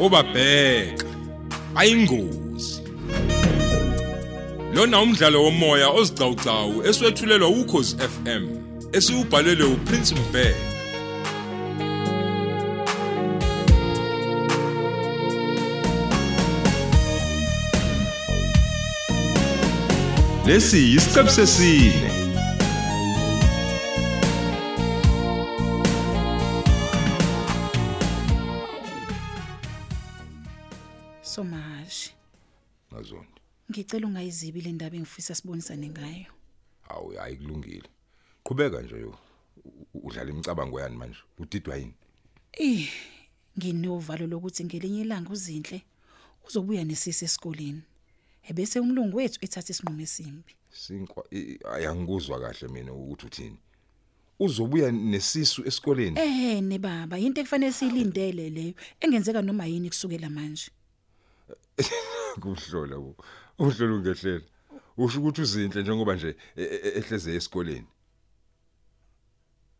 obabheka. Ayingozi. Lona umdlalo womoya ozicawucawu eswetshulelwa ukhozi FM esiubhalelwe uPrince Mbeki lesi isiqebu sesine. Le ndaba engifisa sibonisane ngayo. awu hayi kulungile qhubeka nje u- u- udlala imicabango yani manje udidwa yini Eh, nginovalo lokuthi ngelinye ilanga uzinhle uzobuya nesisi esikoleni. Ebese umlungu wethu ethatha isinqumo esimbi. sinkwa i- ayangikuzwa kahle mina ukuthi uthini uzobuya nesisu esikoleni Eh ne baba, into ekufanele siyilindele leyo engenzeka noma yini kusukela manje. kuhlola ku uhlola ungehlela usho ukuthi uzinhle njengoba nje e- e- ehleze esikoleni.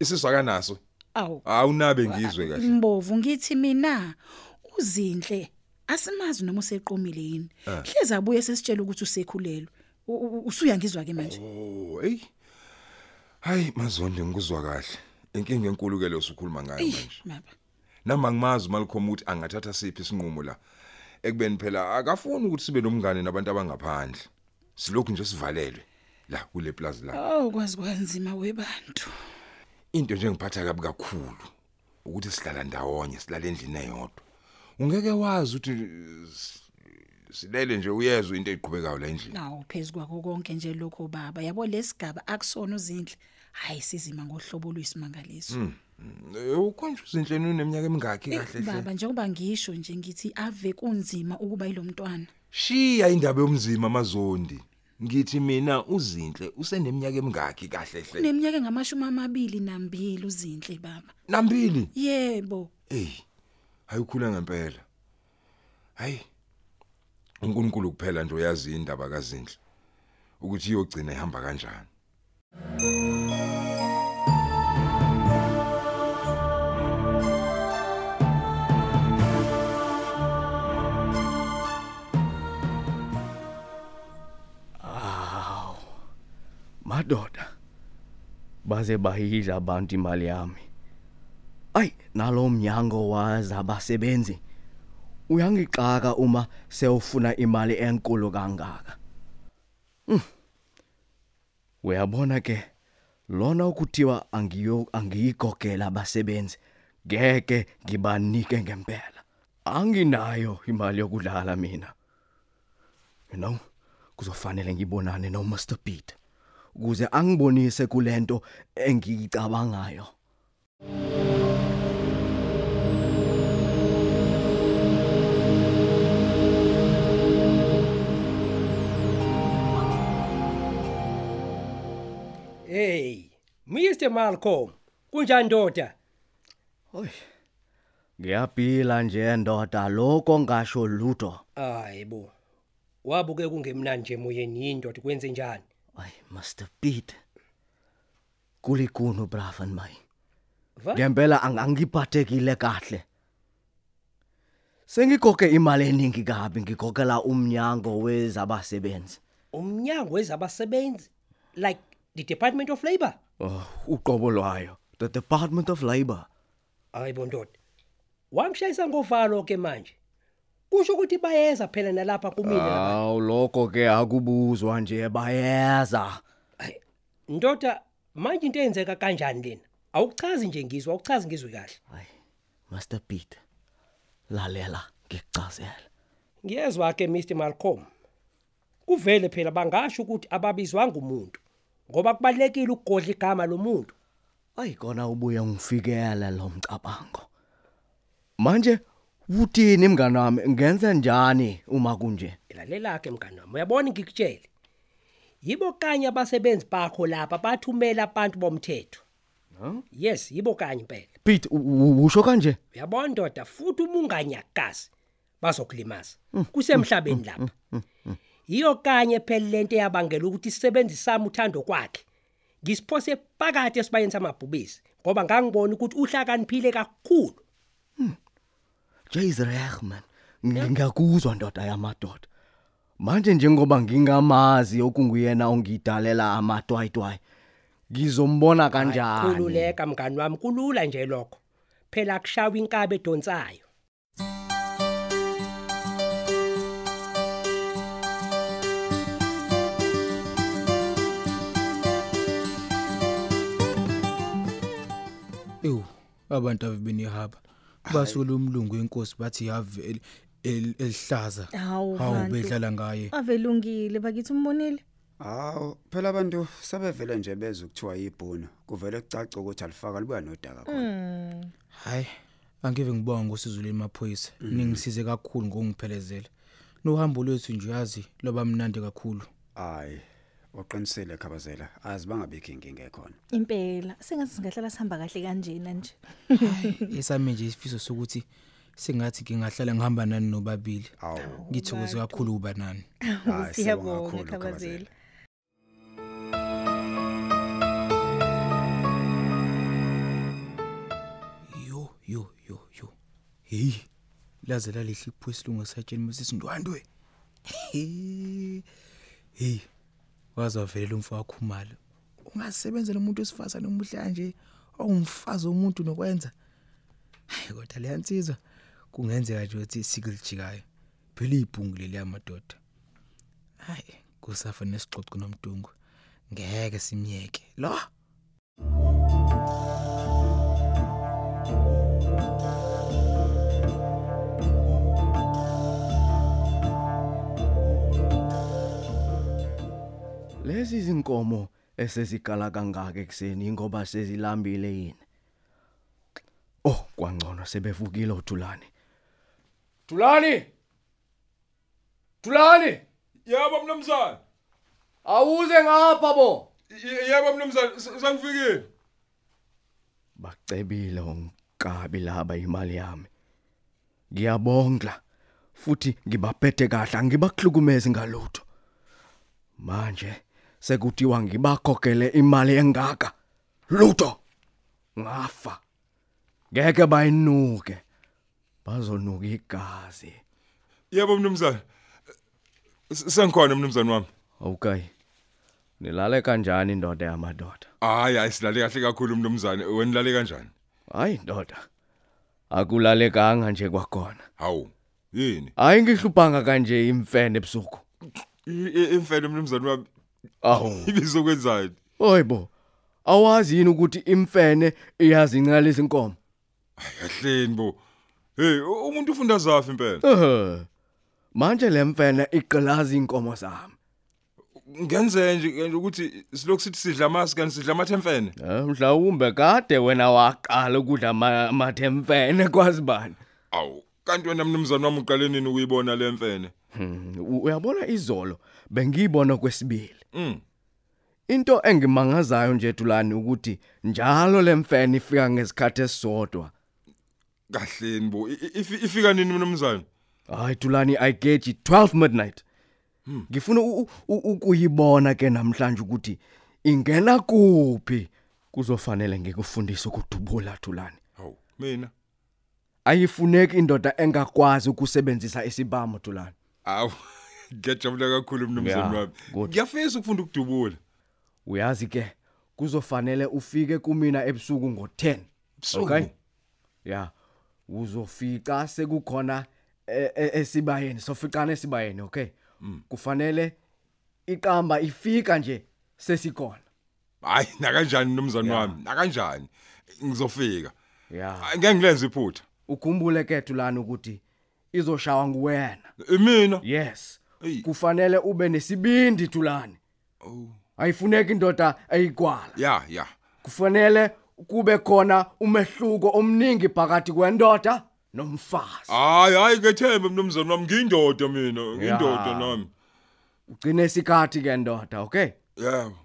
Isizwa kanaso? Awu, awunabe ngizwe kahle. Mbovu ngithi mina uzinhle asimazi noma useqomile yini. Hleza abuye sesitshela ukuthi usekhulelwe. Usuya ngizwa ke manje. oh hey hayi mazonde ngikuzwa kahle. Inkinga enkulu ke leyo ukhuluma ngayo manje. baba. nama ngimazi Malcolm ukuthi angathatha siphi isinqumo la. Ekubeni phela akafuni ukuthi sibe nomngane nabantu abangaphandle. Silokhu nje sivalelwe la kule plaza la Oh kwazi kwanzima webantu. into nje ngiphatha kabi kakhulu ukuthi sihlala ndawonye silala endlini eyodwa ungeke wazi ukuthi uh, s- silele nje uyezwe into eqhubekayo la endlini Nawo phezulu kwako konke nje lokho baba. Yabo lesigaba akusona uzinhle. Hayi sizima ngohlobo luyisimangaliso. Eh, ukhonje uzinhleni uneminyaka emingaki Eh, kahle hle Baba njengoba ngisho nje ngithi ave kunzima ukuba ilomntwana. Shiya indaba yomzima mazondi ngithi mina uzinhle useneminyaka emingaki kahle hle. Uneminyaka ngamashumi amabili nambili uzinhle baba. nambili? Yebo. hey ayikhula ngempela. Hayi uNkulunkulu kuphela nje uyazi indaba kazinhle. Ukuthi iyogcina ihamba kanjani. Madoda baze bahidla abantu imali yami ay nalo mnyango wazabasebenzi uyangixaka uma sewufuna imali enkulu kangaka. Hmm. uyabona ke lona ukuthiwa angiyo angiyigogela abasebenzi ngeke ngibanike ngempela. Anginayo imali yokudlala mina. You know kuzofanele ngibonane no Mr Peter. Ukuze angibonise kulento engiyicabangayo Hey, Mr Malcolm, kunjani ndoda? Hoy. Ngiyaphila nje ndoda lokho ngasho lutho. Hayibo. Wabuke kungemnandi nje moyeni indoda kwenze njani? Ay Mr Pete. Kulikunu bravan my. Va? Ngempela ang- angiphathekile kahle. Sengigoke imali eningi kabi ngigokela umnyango wezabasebenzi. Umnyango wezabasebenzi like the Department of Labor. Oh, uqobo lwayo. The Department of Labor. Hayibo ndoda. Wangishayisa ngovalo ke manje. Kusho ukuthi bayeza phela nalapha kumina lapha. Aw lokho ke akubuzwa nje bayeza. Hayi, Ndoda, manje into eyenzeka kanjani lena? Awuchazi nje ngizwa, awuchazi ngizwe kahle. Ay Mr Pete. Lalela ngikuchazela. Ngiyezwa ke Mr Malcolm. Kuvele phela bangasho ukuthi ababizwanga umuntu ngoba kubalekile ukugodla igama lomuntu. Ay kona ubuye ngifikele lo mcabango. Manje uthini mngani wami ngenze njani uma kunje? Lalela ke mngani wami, uyabona ngikutshela. Yibo kanye abasebenzi bakho lapha bathumela abantu bomthetho. Yes, yibo kanye impela. Pete usho kanje? Uyabona ndoda, futhi uma unganyakazi bazokulimaza. Kusemhlabeni lapha. Yiyo kanye phela lento eyabangela ukuthi isisebenzi sami uthando kwakhe. Ngisiphose phakathi esibayeni samabhubisi ngoba ngangibona ukuthi uhlakaniphile kakhulu. Jays Rehman ngiyakuzwa ndoda yamadoda. Manje njengoba ngingamazi okunguyena ongidalela amatwayitwayi ngizombona kanjani? khululeka mngani wami. Kulula nje lokho. Phela kushawa inkabe edonsayo. Ewu abantu avibinihaba basule umlungu enkosi bathi have el- el- elihlaza. Hawu hawu bantu. bedlala ngaye. Avelungile bakithi umbonile. Hawu phela abantu sebevele nje bezwe kuthiwa yibhunu. Kuvele kucaca ukuthi alifaka libuya nodaka khona. Hayi angive ngibonga ngosizwe lemaphoyisa ningisize kakhulu ngokungiphelezela. Nohambo lwethu nje yazi loba mnandi kakhulu. Hayi. Uqinisile khabazela azi bangabikho inkinga ekhona. Impela sengathi singahlala sihamba kahle kanjena nje. esami nje isifiso sokuthi singathi ngingahlala ngihamba nani nobabili. Awu. Ngithokoze kakhulu uba nani. Hayi, sibonga Siyabonga kakhulu, khabazela. yo yo yo yo. Hey laze lalihle iphu esilungu satsheni masisindwandwe hey. Wazavelela umfaka khumalo ungasebenzela umuntu wesifazane umuhla nje ongumfazi womuntu nokwenza. Hayi kodwa leyansizwa kungenzeka nje ukuthi sikulijikayo phela ibhungu leli amadoda hayi kusafa nesixoxo nomdungu ngeke simyeke lo! Lezi zinkomo esezigala kangaka ekseni ngoba sezilambile yini? Oh kwangcono sebevukile uThulani. Thulani! Thulani! Yebo mnumzane. awuze ngapha bo! Yebo mnumzane sangifikile. bacebile onkabi laba imali yami. Ngiyabonga futhi ngibaphethe kahle ngibaklukumezi ngalutho. Manje sekuthiwa ngibakhokhele imali engaka lutho ngafa ngeke bayinuke bazonuka igazi Yebo mnumzane. Sengikhona mnumzane wami. okay nilale kanjani indoda yamadoda Hayi ayisilale kahle kakhulu mnumzane. Wenilale kanjani? hayi ndoda akulalekanga nje kwakhona Hawu. Yini? hayi ngihluphanga kanje imfene ebusuku Imfene mnumzane wami awu ibizokwenzani? Oyibo. Awazi yini ukuthi imfene iyazincala izinkomo? Kahleni bo. Hey, umuntu ufunda zafi impela. Eh. Manje lemfene iqalaza inkomo zami. Ngenze nje ukuthi silokhu sithi sidla amasi kanti sidla amathemfene. Eh mhlawumbe kade wena waqala ukudla ama- amathemfene kwazi bani. Awu, kanti wena mnumzane wami uqale nini ukuyibona lemfene? Hmm, uyabona izolo bengiyibona kwesibili. Mm. Into engimangazayo nje Dulani ukuthi njalo lemfene ifika ngesikhathi esisodwa. Kahleni bo. I- i- ifi- Ifika nini mnumzane? Hayi Dulani I get you 12 midnight. Ngifuna u- u- ukuyibona ke namhlanje ukuthi ingena kuphi kuzofanele ngikufundise ukudubula Dulani. Hawu, mina. Ayifuneki indoda engakwazi ukusebenzisa isibamo Dulani. Awu. Ngiyajabula kakhulu mnumzane Ya, wami. good. Ngiyafisa ukufunda ukudubula. Uyazi ke kuzofanele ufike kumina ebusuku ngo10. Ebusuku? Okay? Ya. Uzofika sekukhona e- e- esibayeni, sofikana esibayeni, okay? Kufanele iqamba ifika nje sesikhona. Hayi, nakanjani mnumzane Ya. wami? Nakanjani? Ngizofika. Ya. Ngeke ngilenze iphutha. Ukhumbule ke Dulani ukuthi izoshawa nguwena. Mina. Yes. Eyi. Kufanele ube nesibindi Dulani. Oh. Ayifuneki indoda eyikwala. Ya, ya. Kufanele kube khona umehluko omningi phakathi kwendoda nomfazi. Hayi, hayi ngethembe mnumzane wami ngiyindoda mina, ngiyindoda Ya. nami. Ugcine isikhathi ke ndoda, okay? Yebo.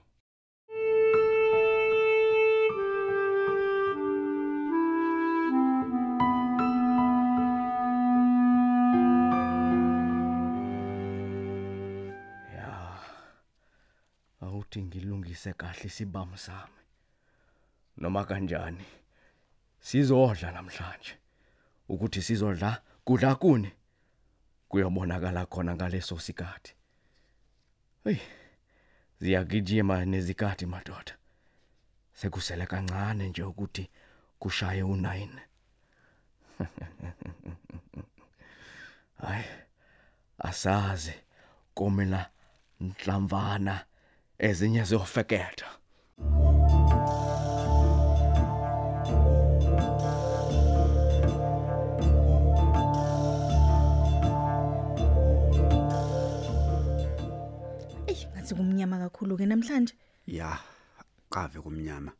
Ngilungise kahle isibamo sami. Noma kanjani? Sizodla namhlanje. Ukuthi sizodla kudla kuni? Kuyobonakala khona ngaleso sikhathi. Hey ziyagijima nezikhathi madoda. Sekusele kancane nje ukuthi kushaye u9 hayi asazi komela nhlamvana ezinye ziyofeketha Ey ngathi kumnyama kakhulu ke namhlanje. ya qave kumnyama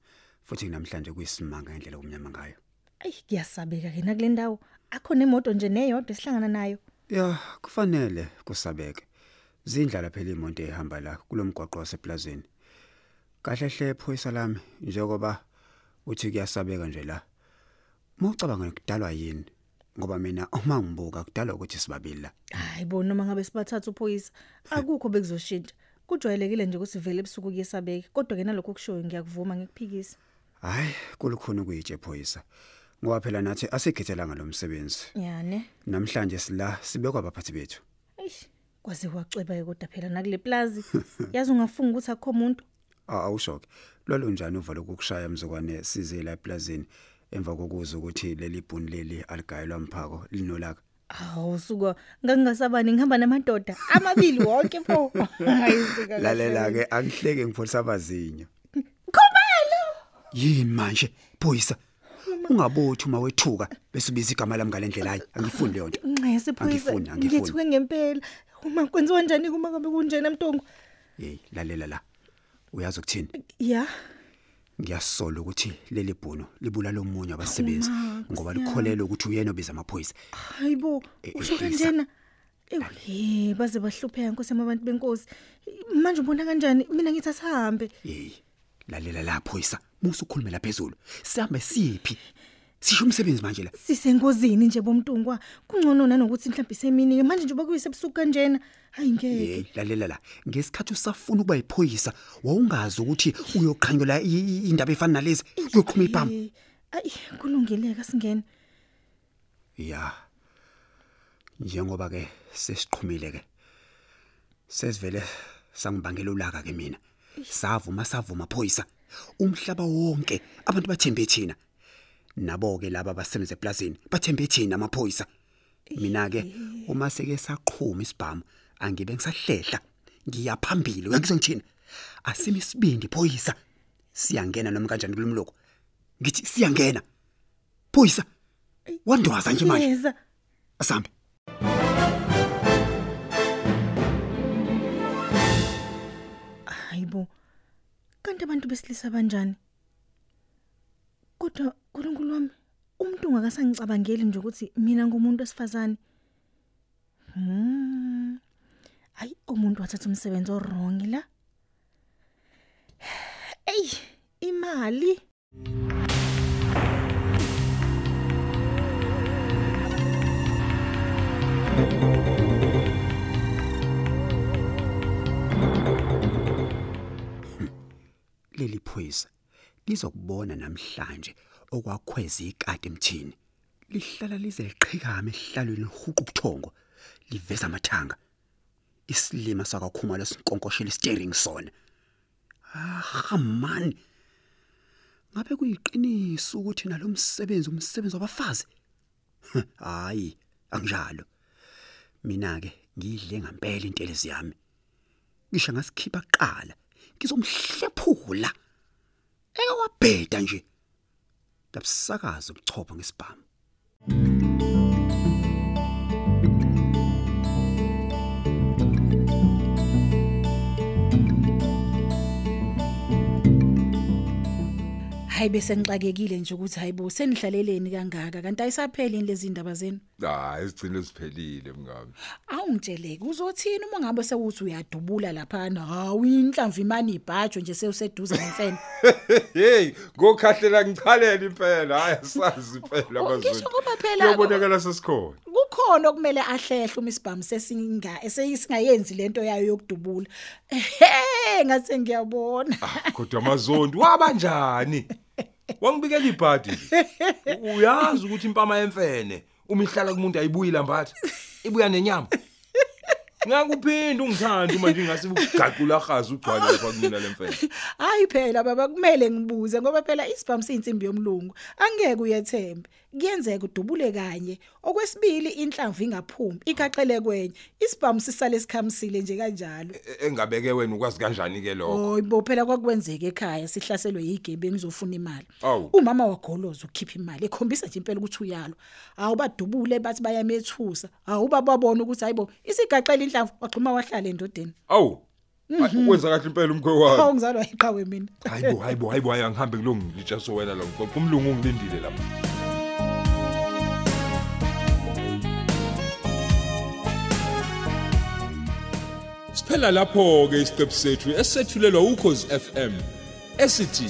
futhi namhlanje kuyisimanga ngendlela kumnyama ngayo Ey kuyasabeka ke na kule ndawo. Akho nemoto nje neyodwa esihlangana nayo. ya kufanele kusabeke zindlala phela imoto ehamba la kulomgwaqo waseplazini. Kahle hle phoyisa lami njengoba uthi kuyasabeka nje la. Mawucabanga ngokudalwa yini? Ngoba mina uma ngibuka kudalwa ukuthi sibabili la. Hayi bo noma ngabe sibathatha uphoyisa akukho bekuzoshintsha. Kujwayelekile nje ukuthi vele ebusuku kuyesabeke kodwa ke nalokho kushoyo ngiyakuvuma ngikuphikisa. hayi kulukhona ukuyitshe phoyisa ngoba phela nathi asikhethelanga lo msebenzi. Yani. namhlanje sila sibekwa abaphathi bethu. Eish. Kwaze wacweba kodwa phela nakule plaza. Yazi ungafunga ukuthi akho umuntu. Ah, awushoke lolo njani uvalo ukukushaya mzukwane size la eplazini emva kokuza ukuthi leli bhuni leli aligayelwa mphako linolaka Awu suka ngangingasabani ngihamba namadoda amabili wonke pho. Hayi sika. lalela ke angihleke ngipholisa abazinyo Khomelo. yini manje phoyisa ungabothi uma wethuka bese ubiza igama lami ngalendlela hayi angifuni leyo nto Nqese phoyisa. Angifuni, angifuni. Ngithuke ngempela. Uma kwenziwa njani kuma ngabe kunjena mntongo? hey lalela la uyazi ukuthini Ya. ngiyasola ukuthi leli bhuno libulala omunye wabasebenzi Uma, ngoba likholelwa ukuthi uyena obiza amaphoyisa Hayibo, Eh, usho eh, kanjena. Ewe, baze bahlupheka Nkosi abantu benkosi. Manje ubona kanjani? Mina ngithi asihambe. hey lalela la phoyisa musu ukhulumela phezulu sihambe siphi sisho umsebenzi manje la. Sisengozini nje bomntungwa. Kungcono nanokuthi mhlawumbe semini manje nje bakuyise ebusuku kanjena. Hayi ngeke. hey lalela la. Ngesikhathi usafuna ukuba yiphoyisa wawungazi ukuthi i- indaba efana nalezi? Uyoqhuma iphambo Ayi, kulungileka singene. ya. Njengoba ke sesiqhumile ke sesivele sangibangela ulaka ke mina savuma savuma phoyisa. Umhlaba wonke abantu bathembe thina. Nabo ke laba abasebenza eplazini bathembe thina amaphoyisa. Mina ke uma seke saqhuma isibhamu angibe ngisahlehla ngiyaphambili uyakuzwa ngithini asimi isibindi phoyisa. Siyangena noma kanjani kulumloko ngithi siyangena. Phoyisa wandwaza nje manje. Asambe. Hayibo. Kanti abantu besilisa banjani? Kodwa uNkulunkulu wami, umuntu ungakasangicabangeli nje ukuthi mina ngumuntu wesifazane. Hmm. Hayi, umuntu wathatha umsebenzi orong la. Ey, imali. leli phoyisa lizokubona namhlanje okwakhweza ikade emthini. Lihlala lize liqhikame ehlalweni lihuqa ubuthongo liveza amathanga. Isilima sakakhuma lesinkonkoshela steering sona ah man. Ngabe kuyiqiniso ukuthi nalomsebenzi umsebenzi wabafazi? Hayi anginjalo. Mina ke ngidle ngempela intelezi yami ngisho ngasikhipha kuqala ngizomhlephula. Eke wabheda nje. Dabusakaza ubuchopho ngesibhamu. Hayi bese ngixakekile nje ukuthi hayibo senihlaleleni kangaka kanti ayisapheli lezi indaba zenu. hayi sigcine siphelile mngami Awungitsheleke uzothini uma ngabe sewuthi uyadubula lapha na hawu inhlamvu imani ibhajo nje sewuseduze nemfene. hey ngokhahlela ngichalele impela hayi asazi impela Oh, ngisho ngoba phela- yobonakala sesikhona Kukhona okumele ahlehle umisibhamu sesinga eseyisingayenzi lento yayo yokudubula. Ehe ngase ngiyabona. kodwa amazondi wabanjani wangibikela ibhadi uyazi ukuthi impama yemfene uma ihlala kumuntu ayibuyi lambatha ibuya nenyama. Ngakuphinda ungithanda uma nje ngase ukugaqula gazi ugcwale lapha kumina lemfene Hayi phela baba kumele ngibuze ngoba phela isibhamu siyinsimbi yomlungu. Angeke uyethembe. Kuyenzeka udubule kanye. Okwesibili inhlamvu ingaphumi, igaxele kwenye. Isibhamu sisale sikhamisile nje kanjalo. E- engabeke wena ukwazi kanjani ke lokho Oh, bo phela kwakwenzeka ekhaya sihlaselwe yigebe ngizofuna imali. Awu. Umama wagoloza ukukhipha imali ekhombisa nje impela ukuthi uyalo. Hawu badubule bathi bayamethusa. Hawu bababona ukuthi hayibo isigaxele inhlamvu wagcuma wahlala endodeni. awu wenza kahle impela umkhwe wami Hawu ngizalwa iqhawe mina. hayibo hayibo hayibo hayi angihambe kulungu ngitsha so wena la kumlungu ungilindile lapha Siphela lapho ke isiqephu sethu esethulelwa ukhozi FM esithi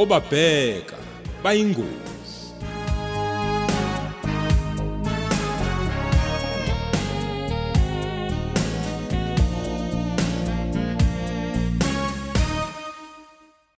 obabheka bayingozi.